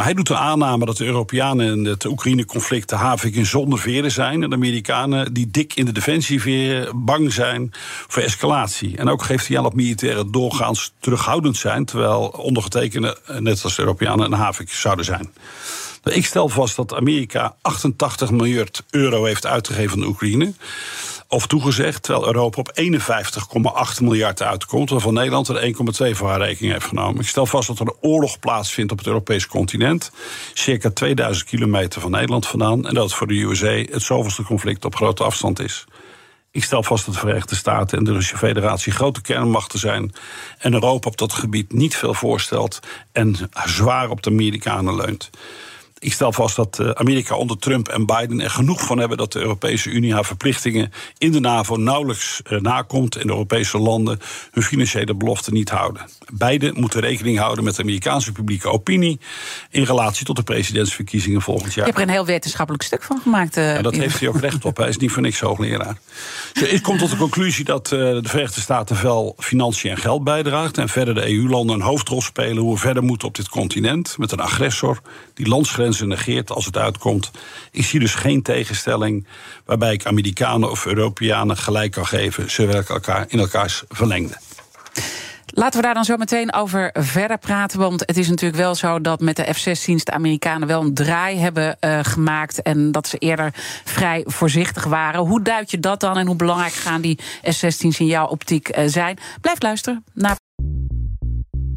Nou, hij doet de aanname dat de Europeanen in het Oekraïne-conflict de havik in zonder veren zijn. En de Amerikanen die dik in de defensieveren bang zijn voor escalatie. En ook geeft hij aan dat militairen doorgaans terughoudend zijn. Terwijl ondergetekende, net als de Europeanen, een havik zouden zijn. Ik stel vast dat Amerika 88 miljard euro heeft uitgegeven aan Oekraïne of toegezegd, terwijl Europa op 51,8 miljard uitkomt, waarvan Nederland er 1,2 voor haar rekening heeft genomen. Ik stel vast dat er een oorlog plaatsvindt op het Europese continent, circa 2000 kilometer van Nederland vandaan, en dat het voor de USA het zoveelste conflict op grote afstand is. Ik stel vast dat de Verenigde Staten en de Russische Federatie grote kernmachten zijn. En Europa op dat gebied niet veel voorstelt en zwaar op de Amerikanen leunt. Ik stel vast dat eh, Amerika onder Trump en Biden er genoeg van hebben dat de Europese Unie haar verplichtingen in de NAVO nauwelijks uh, nakomt en de Europese landen hun financiële beloften niet houden. Beide moeten rekening houden met de Amerikaanse publieke opinie in relatie tot de presidentsverkiezingen volgend jaar. Je hebt er een heel wetenschappelijk stuk van gemaakt. Uh, ja, dat heeft hij ook recht op. Hij is niet voor niks hoogleraar. Ik kom tot de conclusie dat de Verenigde Staten wel financiën en geld bijdraagt en verder de EU-landen een hoofdrol spelen hoe we verder moeten op dit continent met een agressor die landsgrenzen negeert als het uitkomt. Ik zie dus geen tegenstelling waarbij ik Amerikanen of Europeanen gelijk kan geven. Ze werken elkaar in elkaars verlengde. Laten we daar dan zo meteen over verder praten. Want het is natuurlijk wel zo dat met de F-16's de Amerikanen wel een draai hebben uh, gemaakt. En dat ze eerder vrij voorzichtig waren. Hoe duid je dat dan en hoe belangrijk gaan die F-16's in jouw optiek uh, zijn? Blijf luisteren naar.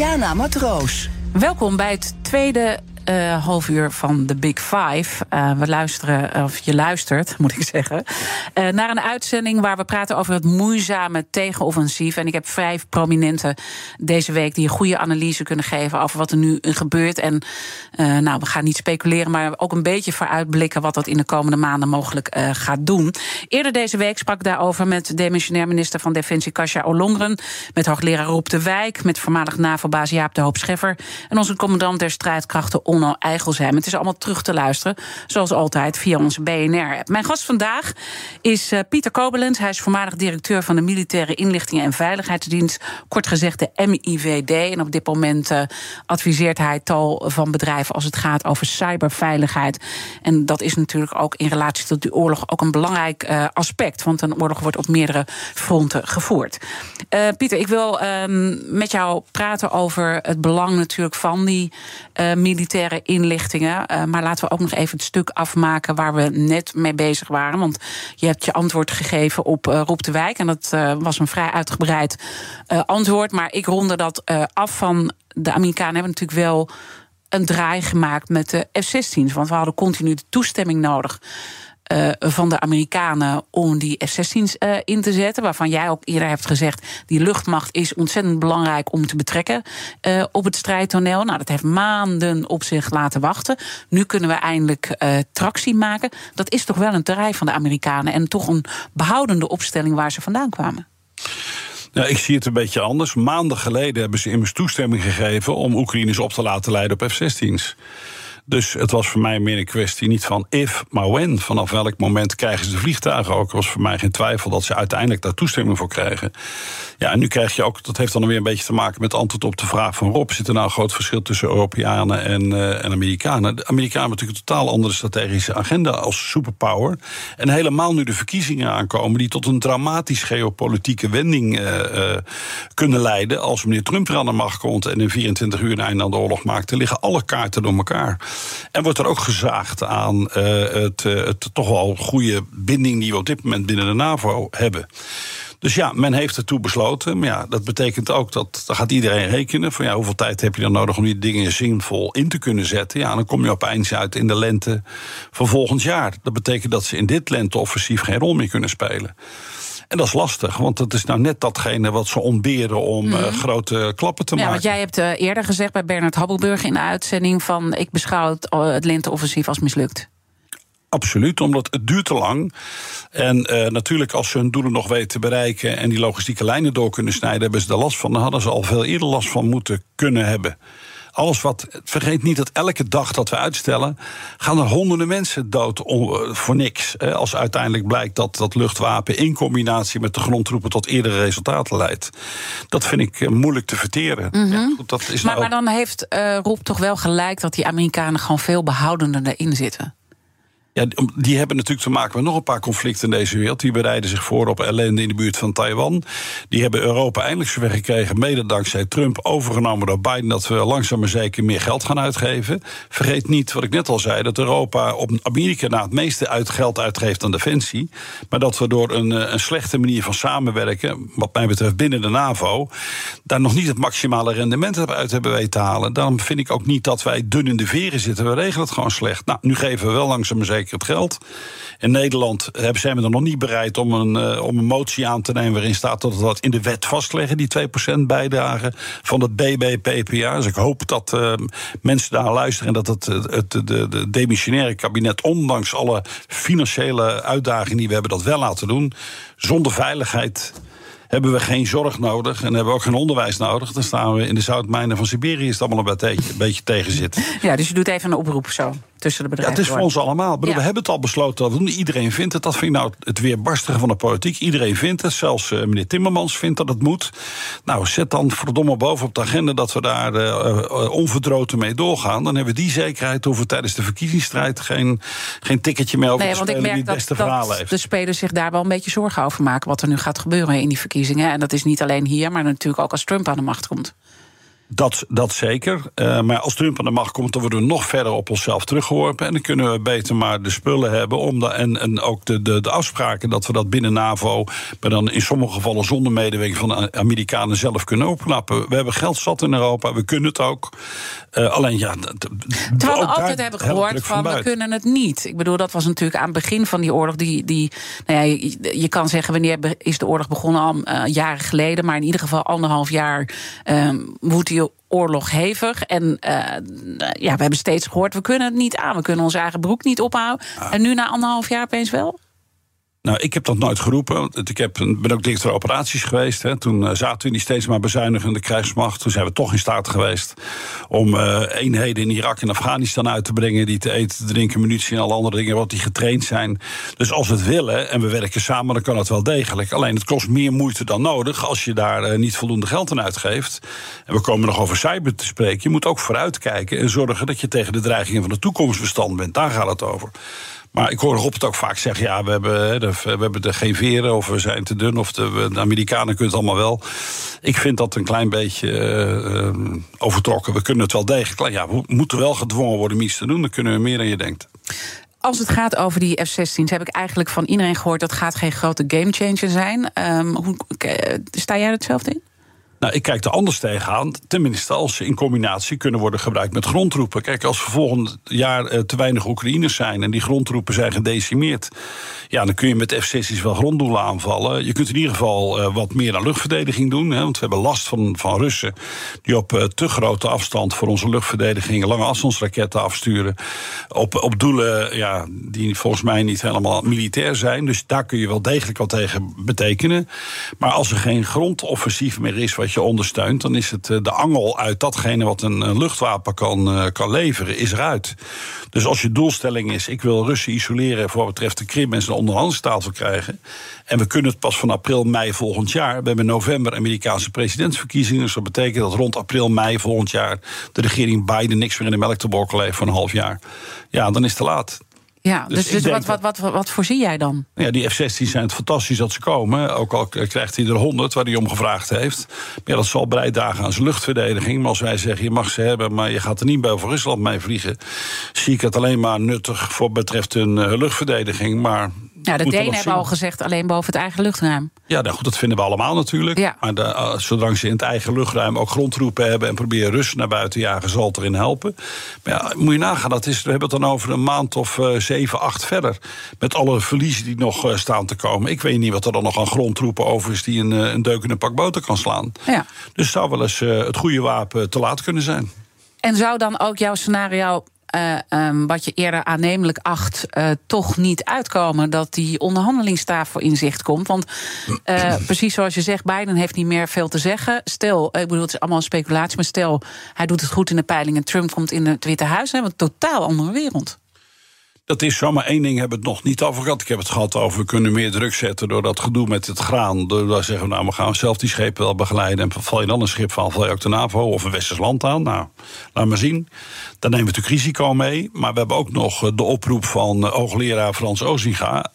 Diana Matroos. Welkom bij het tweede uh, half uur van de Big Five. Uh, we luisteren, of je luistert, moet ik zeggen, uh, naar een uitzending waar we praten over het moeizame tegenoffensief. En ik heb vijf prominenten deze week die een goede analyse kunnen geven over wat er nu gebeurt. En nou, we gaan niet speculeren, maar ook een beetje vooruitblikken wat dat in de komende maanden mogelijk gaat doen. Eerder deze week sprak ik daarover met demissionair minister van Defensie Kasia Olongren, met hoogleraar Roep de Wijk, met voormalig NAVO-baas Jaap de Hoop Scheffer en onze commandant der strijdkrachten Onno Eigelsheim. Het is allemaal terug te luisteren, zoals altijd, via onze BNR-app. Mijn gast vandaag is uh, Pieter Kobelens. Hij is voormalig directeur van de Militaire Inlichtingen en Veiligheidsdienst, kort gezegd de MIVD. En op dit moment uh, adviseert hij tal van bedrijven als het gaat over cyberveiligheid. En dat is natuurlijk ook in relatie tot die oorlog ook een belangrijk uh, aspect, want een oorlog wordt op meerdere fronten gevoerd. Pieter, ik wil met jou praten over het belang natuurlijk van die militaire inlichtingen. Uh, maar laten we ook nog even het stuk afmaken waar we net mee bezig waren. Want je hebt je antwoord gegeven op uh, Roep de Wijk. En dat uh, was een vrij uitgebreid antwoord. Maar ik ronde dat af van. De Amerikanen hebben natuurlijk wel een draai gemaakt met de F-16's. Want we hadden continu de toestemming nodig uh, van de Amerikanen om die F-16's uh, in te zetten. Waarvan jij ook eerder hebt gezegd, die luchtmacht is ontzettend belangrijk om te betrekken uh, op het strijdtoneel. Nou, dat heeft maanden op zich laten wachten. Nu kunnen we eindelijk tractie maken. Dat is toch wel een terrein van de Amerikanen en toch een behoudende opstelling waar ze vandaan kwamen. Nou, ik zie het een beetje anders. Maanden geleden hebben ze immers toestemming gegeven om Oekraïners op te laten leiden op F-16's. Dus het was voor mij meer een kwestie niet van if, maar when. Vanaf welk moment krijgen ze de vliegtuigen ook? Er was voor mij geen twijfel dat ze uiteindelijk daar toestemming voor krijgen. Ja, en nu krijg je ook, dat heeft dan weer een beetje te maken met antwoord op de vraag van Rob. Zit er nou een groot verschil tussen Europeanen en, uh, en Amerikanen? De Amerikanen hebben natuurlijk een totaal andere strategische agenda als superpower. En helemaal nu de verkiezingen aankomen, die tot een dramatisch geopolitieke wending uh, uh, kunnen leiden. Als meneer Trump er aan de macht komt en in 24 uur een einde aan de oorlog maakt, dan liggen alle kaarten door elkaar. En wordt er ook gezaagd aan het, het toch wel goede binding die we op dit moment binnen de NAVO hebben. Dus ja, men heeft ertoe besloten. Maar ja, dat betekent ook dat gaat iedereen rekenen van ja, hoeveel tijd heb je dan nodig om die dingen zinvol in te kunnen zetten. Ja, dan kom je opeens uit in de lente van volgend jaar. Dat betekent dat ze in dit lenteoffensief geen rol meer kunnen spelen. En dat is lastig, want dat is nou net datgene wat ze ontberen om mm. uh, grote klappen te ja, maken. Want jij hebt uh, eerder gezegd bij Bernard Habbelburg in de uitzending van ik beschouw het, het lenteoffensief als mislukt. Absoluut, omdat het duurt te lang. En uh, natuurlijk, als ze hun doelen nog weten te bereiken en die logistieke lijnen door kunnen snijden, hebben ze er last van. Dan hadden ze al veel eerder last van moeten kunnen hebben. Alles wat. Vergeet niet dat elke dag dat we uitstellen. gaan er honderden mensen dood om, voor niks. Als uiteindelijk blijkt dat dat luchtwapen. in combinatie met de grondtroepen. tot eerdere resultaten leidt. Dat vind ik moeilijk te verteren. Mm -hmm. ja, dat is maar, nou maar dan heeft uh, Roep toch wel gelijk dat die Amerikanen gewoon veel behoudender erin zitten. Die hebben natuurlijk te maken met nog een paar conflicten in deze wereld. Die bereiden zich voor op ellende in de buurt van Taiwan. Die hebben Europa eindelijk zover gekregen, mede dankzij Trump, overgenomen door Biden, dat we langzaam maar zeker meer geld gaan uitgeven. Vergeet niet wat ik net al zei, dat Europa op Amerika na het meeste uit geld uitgeeft aan defensie. Maar dat we door een, eh, een slechte manier van samenwerken, wat mij betreft binnen de NAVO, daar nog niet het maximale rendement uit hebben weten te halen. Daarom vind ik ook niet dat wij dun in de veren zitten. We regelen het gewoon slecht. Nou, nu geven we wel langzaam maar zeker het geld. In Nederland zijn we er nog niet bereid om een, uh, om een motie aan te nemen waarin staat dat we dat in de wet vastleggen, die 2% bijdrage van het BBPPA. Dus ik hoop dat uh, mensen daar luisteren en dat het, het, de, de demissionaire kabinet, ondanks alle financiële uitdagingen die we hebben, dat wel laten doen. Zonder veiligheid hebben we geen zorg nodig en hebben we ook geen onderwijs nodig. Dan staan we in de zoutmijnen van Siberië, is het allemaal een beetje tegen zitten. Ja, dus je doet even een oproep zo tussen de bedrijven. Ja, het is voor ons allemaal. We hebben het al besloten dat we Iedereen vindt het. Dat vind ik nou het weerbarstige van de politiek. Iedereen vindt het. Zelfs uh, meneer Timmermans vindt dat het moet. Nou, zet dan verdomme boven op de agenda dat we daar uh, onverdroten mee doorgaan. Dan hebben we die zekerheid. Hoeven we tijdens de verkiezingsstrijd geen, geen ticketje meer over nee, te want ik merk die het beste dat, verhaal dat heeft. De spelers zich daar wel een beetje zorgen over maken. Wat er nu gaat gebeuren in die verkiezingen. En dat is niet alleen hier, maar natuurlijk ook als Trump aan de macht komt. Dat, dat zeker. Uh, maar als Trump aan de macht komt, dan worden we nog verder op onszelf teruggeworpen. En dan kunnen we beter maar de spullen hebben. Om de, en, en ook de, de, de afspraken dat we dat binnen NAVO. maar dan in sommige gevallen zonder medewerking van de Amerikanen zelf kunnen opknappen. We hebben geld zat in Europa, we kunnen het ook. Uh, alleen ja. Terwijl we altijd hebben gehoord van, van we kunnen het niet. Ik bedoel, dat was natuurlijk aan het begin van die oorlog. Die, die, nou ja, je, je kan zeggen wanneer is de oorlog begonnen al uh, jaren geleden. Maar in ieder geval anderhalf jaar woedt die oorlog hevig. En uh, ja, we hebben steeds gehoord, we kunnen het niet aan. We kunnen onze eigen broek niet ophouden. Ja. En nu na anderhalf jaar opeens wel? Nou, ik heb dat nooit geroepen. Ik heb, ben ook directeur operaties geweest. Hè. Toen uh, zaten we die steeds maar bezuinigende krijgsmacht. Toen zijn we toch in staat geweest om uh, eenheden in Irak en Afghanistan uit te brengen. die te eten, te drinken, munitie en alle andere dingen. wat die getraind zijn. Dus als we het willen en we werken samen, dan kan het wel degelijk. Alleen het kost meer moeite dan nodig als je daar uh, niet voldoende geld aan uitgeeft. En we komen nog over cyber te spreken. Je moet ook vooruitkijken en zorgen dat je tegen de dreigingen van de toekomst bestand bent. Daar gaat het over. Maar ik hoor Rob ook vaak zeggen: ja, we hebben, we hebben er geen veren, of we zijn te dun, of de, de Amerikanen kunnen het allemaal wel. Ik vind dat een klein beetje uh, overtrokken. We kunnen het wel degelijk. Ja, we moeten wel gedwongen worden om iets te doen. Dan kunnen we meer dan je denkt. Als het gaat over die F-16's, heb ik eigenlijk van iedereen gehoord dat gaat geen grote gamechanger zijn. Um, hoe, sta jij hetzelfde in? Nou, ik kijk er anders tegenaan. Tenminste, als ze in combinatie kunnen worden gebruikt met grondtroepen. Kijk, als er volgend jaar uh, te weinig Oekraïners zijn en die grondtroepen zijn gedecimeerd. Ja, dan kun je met F-16's wel gronddoelen aanvallen. Je kunt in ieder geval uh, wat meer aan luchtverdediging doen. Hè, want we hebben last van, van Russen die op uh, te grote afstand voor onze luchtverdediging lange afstandsraketten afsturen. Op, op doelen ja, die volgens mij niet helemaal militair zijn. Dus daar kun je wel degelijk wat tegen betekenen. Maar als er geen grondoffensief meer is wat je ondersteunt, dan is het de angel uit datgene wat een luchtwapen kan, kan leveren, is eruit. Dus als je doelstelling is, ik wil Russen isoleren voor wat betreft de Krim en zijn onderhandelstafel krijgen. En we kunnen het pas van april, mei volgend jaar. We hebben november Amerikaanse presidentsverkiezingen. Dus dat betekent dat rond april, mei volgend jaar de regering Biden niks meer in de melk te borkelen heeft voor een half jaar. Ja, dan is het te laat. Ja, dus, dus, dus wat, wat, wat, wat, voorzie jij dan? Ja, die F-16 zijn het fantastisch dat ze komen. Ook al krijgt hij er 100 waar hij om gevraagd heeft. Maar ja, dat zal bijdragen aan zijn luchtverdediging. Maar als wij zeggen, je mag ze hebben, maar je gaat er niet boven Rusland mee vliegen... zie ik het alleen maar nuttig voor betreft hun uh, luchtverdediging. Maar ja, de Denen hebben al gezegd alleen boven het eigen luchtruim. Ja, nou goed, dat vinden we allemaal natuurlijk. Ja. Maar de, uh, zolang ze in het eigen luchtruim ook grondroepen hebben... en proberen Russen naar buiten jagen, zal het erin helpen. Maar ja, moet je nagaan, dat is, we hebben het dan over een maand of uh, zeven, acht verder. Met alle verliezen die nog uh, staan te komen. Ik weet niet wat er dan nog aan grondtroepen over is... die een, een deuk in een pak boter kan slaan. Ja. Dus het zou wel eens het goede wapen te laat kunnen zijn. En zou dan ook jouw scenario uh, um, wat je eerder aannemelijk acht, uh, toch niet uitkomen dat die onderhandelingstafel in zicht komt. Want uh, precies zoals je zegt, Biden heeft niet meer veel te zeggen. Stel, ik bedoel, het is allemaal speculatie, maar stel, hij doet het goed in de peilingen. Trump komt in het Witte Huis, dan hebben we een totaal andere wereld. Dat is zo, maar één ding hebben we het nog niet over gehad. Ik heb het gehad over we kunnen meer druk zetten door dat gedoe met het graan. Daar zeggen we nou, we gaan zelf die schepen wel begeleiden. En val je dan een schip van, val je ook de NAVO of een Westers land aan. Nou, laat maar zien. Daar nemen we natuurlijk risico mee. Maar we hebben ook nog eh, de oproep van eh, hoogleraar Frans Ozinga.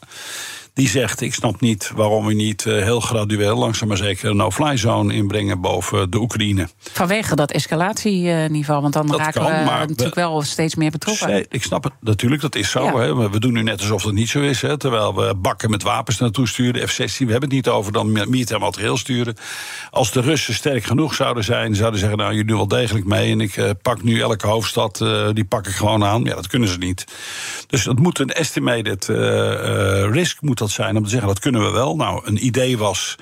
Die zegt: Ik snap niet waarom we niet eh, heel gradueel, langzaam maar zeker, een no-fly zone inbrengen boven de Oekraïne. Vanwege dat escalatieniveau, want dan Dat raken kan, we natuurlijk we- wel steeds meer betrokken. Ik snap het natuurlijk, dat is zo. Ja. Hè. Maar we doen nu net alsof dat niet zo is. Hè. Terwijl we bakken met wapens naartoe sturen, F-16. We hebben het niet over dan militair materieel sturen. Als de Russen sterk genoeg zouden zijn, zouden ze zeggen: Nou, jullie doen wel degelijk mee. En ik eh, pak nu elke hoofdstad, eh, die pak ik gewoon aan. Ja, dat kunnen ze niet. Dus dat moet een estimated risk moet zijn om te zeggen: dat kunnen we wel. Nou, een idee was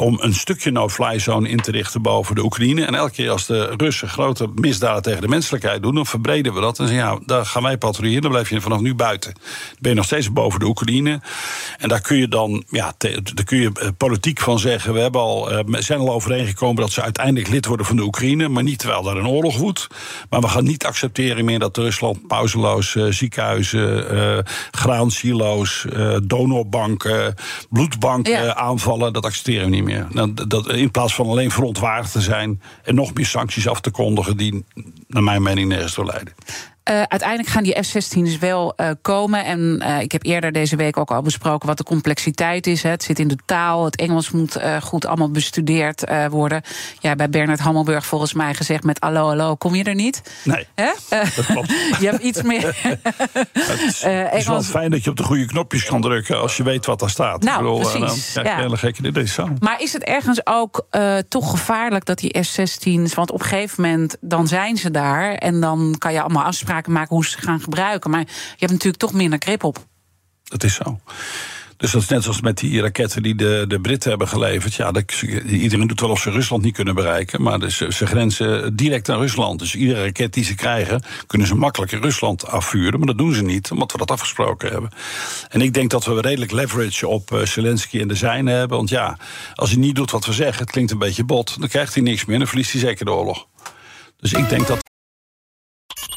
om een stukje no-fly zone in te richten boven de Oekraïne. En elke keer als de Russen grote misdaden tegen de menselijkheid doen, dan verbreden we dat. En zeggen, ja, daar gaan wij patrouilleren, dan blijf je vanaf nu buiten. Dan ben je nog steeds boven de Oekraïne. En daar kun je dan, ja, te- daar kun je eh, politiek van zeggen. We hebben al, eh, zijn al overeengekomen dat ze uiteindelijk lid worden van de Oekraïne. Maar niet terwijl daar een oorlog woedt. Maar we gaan niet accepteren meer dat Rusland pauzeloos eh, ziekenhuizen, eh graansilo's, donorbanken, bloedbanken Ja. aanvallen. Dat accepteren we niet meer. Nou, dat- in plaats van alleen verontwaardigd te zijn en nog meer sancties af te kondigen die, naar mijn mening, nergens toe leiden. Eh, uiteindelijk gaan die F-16's wel eh, komen. En eh, ik heb eerder deze week ook al besproken wat de complexiteit is. Hè. Het zit in de taal, het Engels moet goed allemaal bestudeerd worden. Ja, bij Bernard Hammelburg volgens mij gezegd met hallo, hallo, kom je er niet? Nee, Hè? Dat klopt. je hebt iets meer... Het is, wel fijn dat je op de goede knopjes kan drukken als je weet wat daar staat. Nou, eh, precies, dan krijg je ja. hele gekke. Maar is het ergens ook toch gevaarlijk dat die F-16's... want op een gegeven moment dan zijn ze daar... en dan kan je allemaal afspraken maken hoe ze gaan gebruiken. Maar je hebt natuurlijk toch minder grip op. Dat is zo. Dus dat is net zoals met die raketten die de, de Britten hebben geleverd. Ja, dat, iedereen doet wel of ze Rusland niet kunnen bereiken. Maar dus, ze grenzen direct aan Rusland. Dus iedere raket die ze krijgen, kunnen ze makkelijk in Rusland afvuren. Maar dat doen ze niet, omdat we dat afgesproken hebben. En ik denk dat we redelijk leverage op eh, Zelensky en de zijne hebben. Want ja, als hij niet doet wat we zeggen, het klinkt een beetje bot. Dan krijgt hij niks meer en dan verliest hij zeker de oorlog. Dus ik denk dat.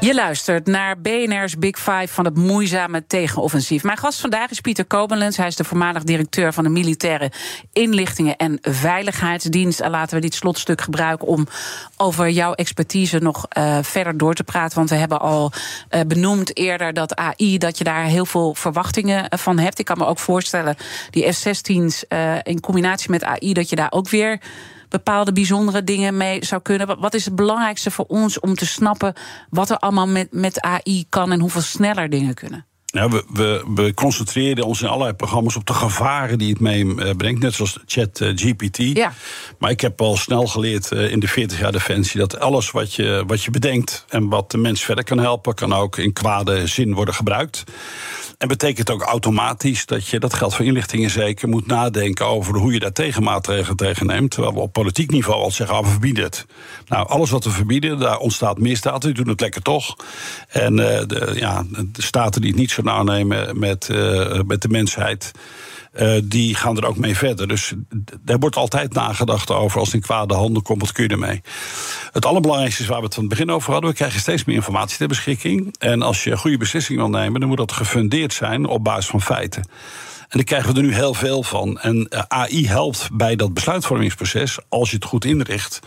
Je luistert naar BNR's Big Five van het moeizame tegenoffensief. Mijn gast vandaag is Pieter Kobelens. Hij is de voormalig directeur van de Militaire Inlichtingen en Veiligheidsdienst. En laten we dit slotstuk gebruiken om over jouw expertise nog uh, verder door te praten. Want we hebben al uh, benoemd eerder dat AI, dat je daar heel veel verwachtingen van hebt. Ik kan me ook voorstellen, die F-16's uh, in combinatie met AI, dat je daar ook weer bepaalde bijzondere dingen mee zou kunnen. Wat is het belangrijkste voor ons om te snappen wat er allemaal met, met AI kan en hoeveel sneller dingen kunnen? Ja, we, we, we concentreren ons in allerlei programma's op de gevaren die het meebrengt, net zoals Chat uh, GPT. Ja. Maar ik heb al snel geleerd uh, in de 40 jaar defensie dat alles wat je, wat je bedenkt en wat de mens verder kan helpen, kan ook in kwade zin worden gebruikt. En betekent ook automatisch dat je, dat geldt voor inlichtingen zeker, moet nadenken over hoe je daar tegenmaatregelen tegen neemt. Terwijl we op politiek niveau al zeggen, we verbieden het. Nou, alles wat we verbieden, daar ontstaat misdaad. Die doen het lekker toch. En uh, de, ja, de staten die het niet zo nauw nemen met, uh, met de mensheid. Uh, die gaan er ook mee verder. Dus er wordt altijd nagedacht over als het in kwade handen komt, wat kun je ermee? Het allerbelangrijkste is waar we het van het begin over hadden. We krijgen steeds meer informatie ter beschikking. En als je goede beslissingen wil nemen, dan moet dat gefundeerd zijn op basis van feiten. En daar krijgen we er nu heel veel van. En uh, AI helpt bij dat besluitvormingsproces, als je het goed inricht,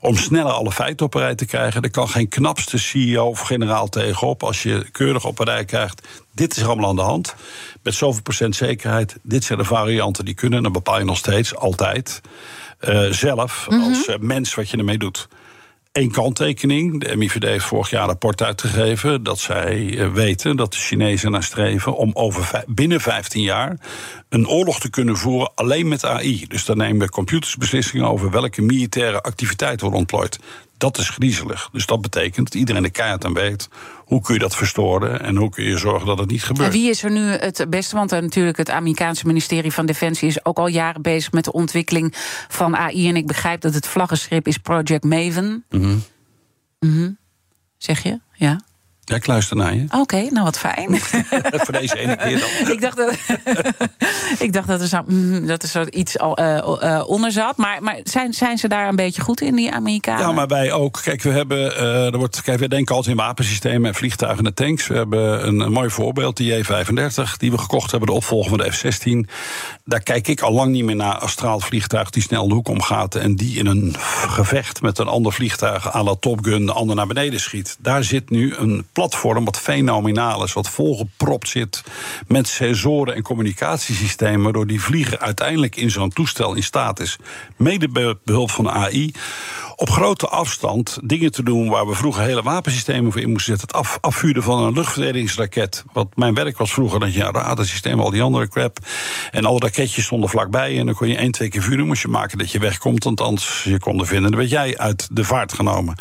om sneller alle feiten op een rij te krijgen. Er kan geen knapste CEO of generaal tegenop als je keurig op een rij krijgt. Dit is er allemaal aan de hand. Met zoveel procent zekerheid. Dit zijn de varianten die kunnen. Dan bepaal je nog steeds, altijd, uh, zelf, mm -hmm. als uh, mens, wat je ermee doet. Eén kanttekening. De MIVD heeft vorig jaar een rapport uitgegeven dat zij uh, weten dat de Chinezen naar streven om over binnen 15 jaar een oorlog te kunnen voeren alleen met AI. Dus dan nemen computers beslissingen over welke militaire activiteit wordt ontplooid. Dat is griezelig. Dus dat betekent dat iedereen de keihard aan weet. Hoe kun je dat verstoren en hoe kun je zorgen dat het niet gebeurt? En wie is er nu het beste? Want uh, natuurlijk het Amerikaanse ministerie van Defensie is ook al jaren bezig met de ontwikkeling van AI. En ik begrijp dat het vlaggenschip is Project Maven. Mhm. Mhm. Zeg je? Ja. Ja, ik luister naar je. Oké, nou wat fijn. Voor deze ene keer dan. ik, dacht dat, ik dacht dat er, zo, mm, dat er zo iets al uh, uh, onder zat. Maar, maar zijn, zijn ze daar een beetje goed in, die Amerikanen? Ja, maar wij ook. Kijk, we hebben. Uh, er wordt, kijk, we denken altijd in wapensystemen en vliegtuigen en tanks. We hebben een, een mooi voorbeeld, die J-35, die we gekocht hebben, de opvolger van de F-16. Daar kijk ik al lang niet meer naar. Astraal vliegtuig die snel de hoek omgaat. en die in een gevecht met een ander vliegtuig à la Top Gun de ander naar beneden schiet. Daar zit nu een platform wat fenomenaal is, wat volgepropt zit met sensoren en communicatiesystemen, waardoor die vlieger uiteindelijk in zo'n toestel in staat is, mede behulp van AI, op grote afstand dingen te doen waar we vroeger hele wapensystemen voor in moesten zetten. Het af, afvuren van een luchtverdedigingsraket. Wat mijn werk was vroeger, dat je radarsysteem, al die andere crap. En alle raketjes stonden vlakbij. En dan kon je één, twee keer vuren moest je maken dat je wegkomt. Want anders je konden vinden. Dan werd jij uit de vaart genomen.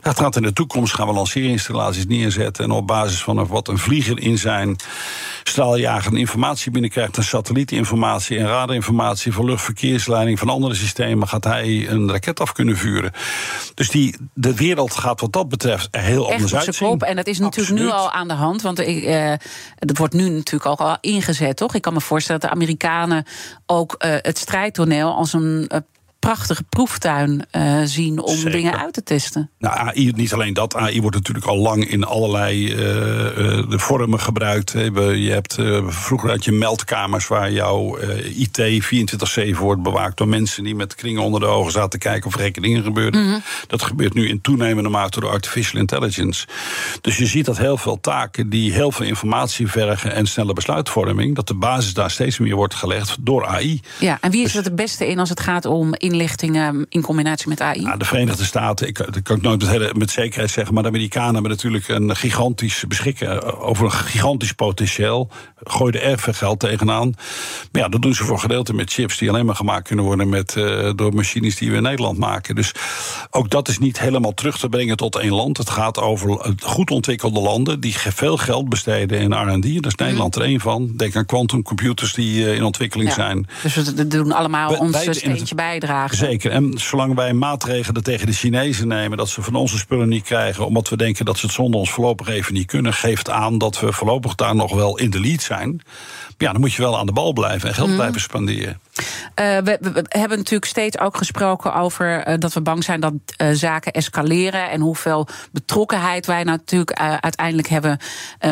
Dat gaat in de toekomst gaan we lanceerinstallaties neerzetten. En op basis van wat een vlieger in zijn straaljager informatie binnenkrijgt. Een satellietinformatie en radarinformatie van luchtverkeersleiding van andere systemen. Gaat hij een raket af kunnen vuren. Dus die, de wereld gaat wat dat betreft heel Echt anders uitzien. kop. En dat is natuurlijk nu al aan de hand. Want ik, eh, dat wordt nu natuurlijk ook al ingezet, toch? Ik kan me voorstellen dat de Amerikanen ook eh, het strijdtoneel als een eh, prachtige proeftuin eh, zien om Zeker. dingen uit te testen. Nou, AI, niet alleen dat. AI wordt natuurlijk al lang in allerlei eh, eh, de vormen gebruikt. Je hebt, vroeger had je meldkamers waar jouw IT 24-7 wordt bewaakt door mensen die met kringen onder de ogen zaten te kijken of gekke dingen gebeurden. Dat gebeurt nu in toenemende mate door artificial intelligence. Dus je ziet dat heel veel taken die heel veel informatie vergen en snelle besluitvorming, dat de basis daar steeds meer wordt gelegd door AI. Ja, en wie is Dus- er het beste in als het gaat om inlichtingen in combinatie met AI? Nou, de Verenigde Staten, ik, dat kan ik nooit met, hele, met zekerheid zeggen, maar de Amerikanen hebben natuurlijk een gigantisch beschikken over een gigantisch potentieel. Gooien er veel geld tegenaan. Maar ja, dat doen ze voor gedeelte met chips die alleen maar gemaakt kunnen worden met, eh, door machines die we in Nederland maken. Dus ook dat is niet helemaal terug te brengen tot één land. Het gaat over eh, goed ontwikkelde landen die veel geld besteden in RD. Daar is Nederland er één van. Denk aan quantumcomputers die eh, in ontwikkeling Ja. zijn. Dus we doen allemaal ons eh, steentje bijdragen. Zeker. En zolang wij maatregelen tegen de Chinezen nemen dat ze van onze spullen niet krijgen, omdat we denken dat ze het zonder ons voorlopig even niet kunnen, geeft aan dat we voorlopig daar nog wel in de lead zijn. Ja, dan moet je wel aan de bal blijven en geld blijven spenderen. Eh, we, we- hebben natuurlijk steeds ook gesproken over eh, dat we bang zijn dat eh, zaken escaleren. En hoeveel betrokkenheid wij natuurlijk uiteindelijk hebben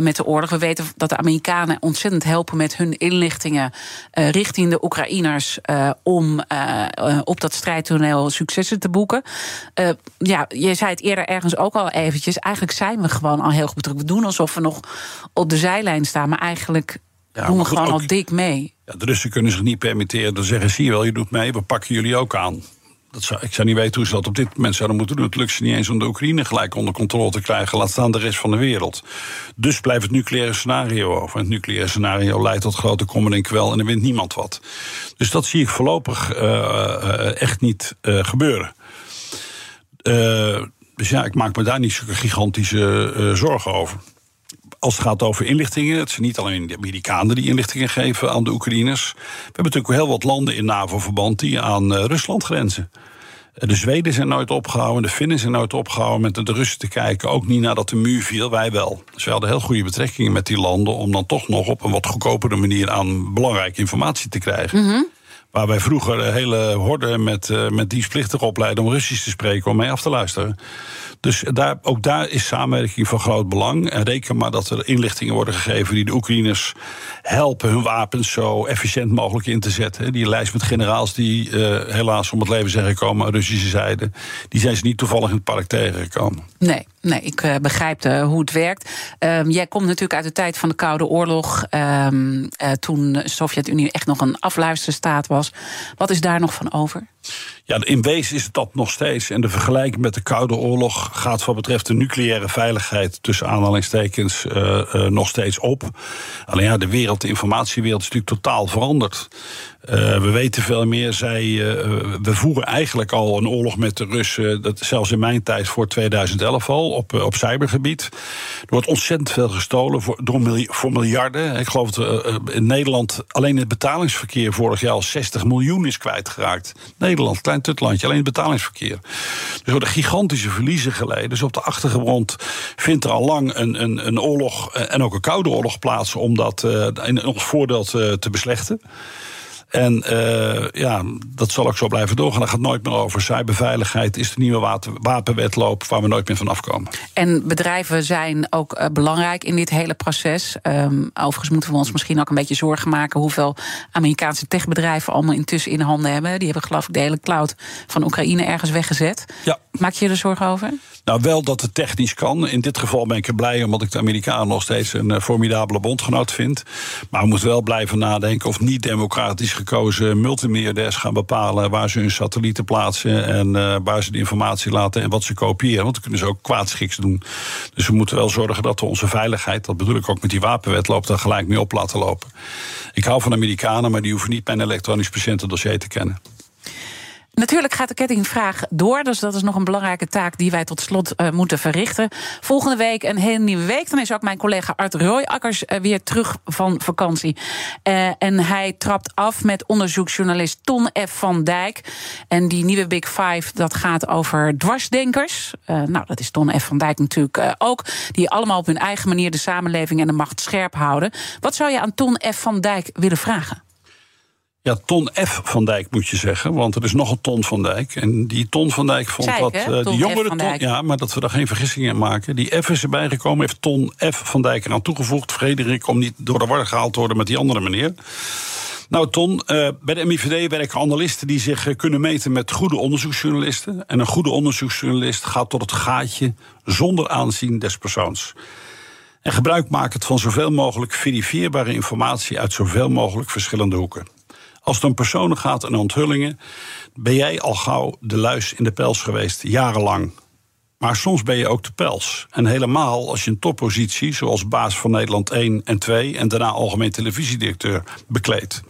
met de oorlog. We weten dat de Amerikanen ontzettend helpen met hun inlichtingen richting de Oekraïners. om op dat strijdtoneel successen te boeken. Ja, je zei het eerder ergens ook al eventjes. Eigenlijk zijn we gewoon al heel goed betrokken. We doen alsof we nog op de zijlijn staan. Maar eigenlijk Ja, doen we gewoon ook- al dik mee. De Russen kunnen zich niet permitteren te zeggen: zie je wel, je doet mee, we pakken jullie ook aan. Dat zou, ik zou niet weten hoe ze dat op dit moment zouden moeten doen. Het lukt ze niet eens om de Oekraïne gelijk onder controle te krijgen, laat staan de rest van de wereld. Dus blijft het nucleaire scenario over. Het nucleaire scenario leidt tot grote kommer en kwel en er wint niemand wat. Dus dat zie ik voorlopig eh, eh, echt niet eh, gebeuren. Dus ja, ik maak me daar niet zulke gigantische zorgen over. Als het gaat over inlichtingen, het zijn niet alleen de Amerikanen die inlichtingen geven aan de Oekraïners. We hebben natuurlijk heel wat landen in NAVO-verband die aan eh, Rusland grenzen. Eh, De Zweden zijn nooit opgehouden, de Finnen zijn nooit opgehouden met de Russen te kijken. Ook niet nadat de muur viel, wij wel. Dus we hadden heel goede betrekkingen met die landen om dan toch nog op een wat goedkopere manier aan belangrijke informatie te krijgen. Waar wij vroeger hele horde met, eh, met dienstplichtig opleiden om Russisch te spreken, om mee af te luisteren. Dus daar, ook daar is samenwerking van groot belang. En reken maar dat er inlichtingen worden gegeven die de Oekraïners helpen hun wapens zo efficiënt mogelijk in te zetten. Die lijst met generaals die eh, helaas om het leven zijn gekomen aan Russische zijde, die zijn ze niet toevallig in het park tegengekomen. Nee, nee ik eh, begrijp hoe het werkt. Ehm, jij komt natuurlijk uit de tijd van de Koude Oorlog. ehm, eh, toen de Sovjet-Unie echt nog een afluisterstaat was. Wat is daar nog van over? Ja, in wezen is dat nog steeds. En de vergelijking met de Koude Oorlog gaat wat betreft de nucleaire veiligheid tussen aanhalingstekens uh, uh, nog steeds op. Alleen ja, de wereld, de informatiewereld is natuurlijk totaal veranderd. Uh, we weten veel meer. Zij, we voeren eigenlijk al een oorlog met de Russen. Dat zelfs in mijn tijd voor 2011 al op, op cybergebied. Er wordt ontzettend veel gestolen voor, door voor miljarden. Ik geloof dat in Nederland alleen het betalingsverkeer vorig jaar al 60 miljoen is kwijtgeraakt. Nederland, klein tutlandje, alleen het betalingsverkeer. Dus er worden gigantische verliezen geleden. Dus op de achtergrond vindt er al lang een, een, een oorlog en ook een koude oorlog plaats om dat in ons voordeel te beslechten. En uh, ja, dat zal ook zo blijven doorgaan. Dat gaat nooit meer over. Cyberveiligheid is de nieuwe wapenwetloop waar we nooit meer van afkomen. En bedrijven zijn ook uh, belangrijk in dit hele proces. Um, overigens moeten we ons misschien ook een beetje zorgen maken hoeveel Amerikaanse techbedrijven allemaal intussen in handen hebben. Die hebben geloof ik de hele cloud van Oekraïne ergens weggezet. Ja. Maak je er zorgen over? Nou, wel dat het technisch kan. In dit geval ben ik er blij omdat ik de Amerikanen nog steeds een uh, formidabele bondgenoot vind. Maar we moeten wel blijven nadenken of niet democratisch gekozen multimilliardairs gaan bepalen waar ze hun satellieten plaatsen en uh, waar ze de informatie laten en wat ze kopiëren. Want dan kunnen ze ook kwaadschiks doen. Dus we moeten wel zorgen dat we onze veiligheid, dat bedoel ik ook met die wapenwetloop, daar gelijk mee op laten lopen. Ik hou van Amerikanen, maar die hoeven niet mijn elektronisch patiëntendossier te kennen. Natuurlijk gaat de kettingvraag door. Dus dat is nog een belangrijke taak die wij tot slot uh, moeten verrichten. Volgende week een hele nieuwe week. Dan is ook mijn collega Art Rooijakkers uh, weer terug van vakantie. Uh, en hij trapt af met onderzoeksjournalist Ton F. van Dijk. En die nieuwe Big Five, dat gaat over dwarsdenkers. nou, dat is Ton F. van Dijk natuurlijk ook. Die allemaal op hun eigen manier de samenleving en de macht scherp houden. Wat zou je aan Ton F. van Dijk willen vragen? Ja, Ton F. van Dijk moet je zeggen, want er is nog een Ton van Dijk. En die Ton van Dijk vond dat. Uh, die jongere Ton, ja, maar dat we daar geen vergissingen in maken. Die F is erbij gekomen, heeft Ton F. van Dijk eraan toegevoegd. Frederik, om niet door de war gehaald te worden met die andere meneer. Nou, Ton, uh, bij de MIVD werken analisten die zich uh, kunnen meten met goede onderzoeksjournalisten. En een goede onderzoeksjournalist gaat tot het gaatje zonder aanzien des persoons. En gebruik maakt van zoveel mogelijk verifieerbare informatie uit zoveel mogelijk verschillende hoeken. Als het om personen gaat en onthullingen, ben jij al gauw de luis in de pels geweest, jarenlang. Maar soms ben je ook de pels. En helemaal als je een toppositie, zoals baas van Nederland 1 en 2 en daarna algemeen televisiedirecteur, bekleedt.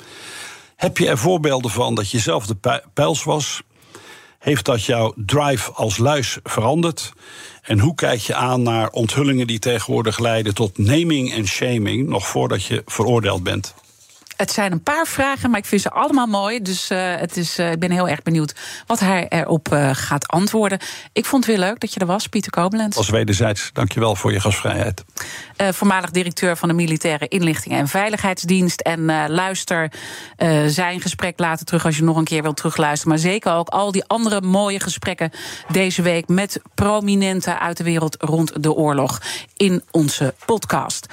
Heb je er voorbeelden van dat je zelf de pels was? Heeft dat jouw drive als luis veranderd? En hoe kijk je aan naar onthullingen die tegenwoordig leiden tot naming en shaming, nog voordat je veroordeeld bent? Het zijn een paar vragen, maar ik vind ze allemaal mooi. Dus uh, het is, uh, ik ben heel erg benieuwd wat hij erop uh, gaat antwoorden. Ik vond het weer leuk dat je er was, Pieter Koblenz. Als wederzijds, dankjewel voor je gastvrijheid. voormalig directeur van de Militaire Inlichting en Veiligheidsdienst. En luister zijn gesprek later terug als je nog een keer wilt terugluisteren. Maar zeker ook al die andere mooie gesprekken deze week... met prominenten uit de wereld rond de oorlog in onze podcast.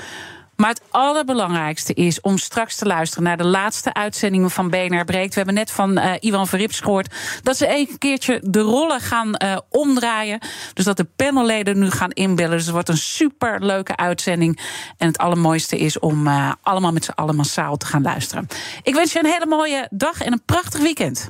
Maar het allerbelangrijkste is om straks te luisteren naar de laatste uitzendingen van BNR Breekt. We hebben net van uh, Ivan Verrips gehoord dat ze een keertje de rollen gaan uh, omdraaien. Dus dat de panelleden nu gaan inbellen. Dus het wordt een super leuke uitzending. En het allermooiste is om uh, allemaal met z'n allen massaal te gaan luisteren. Ik wens je een hele mooie dag en een prachtig weekend.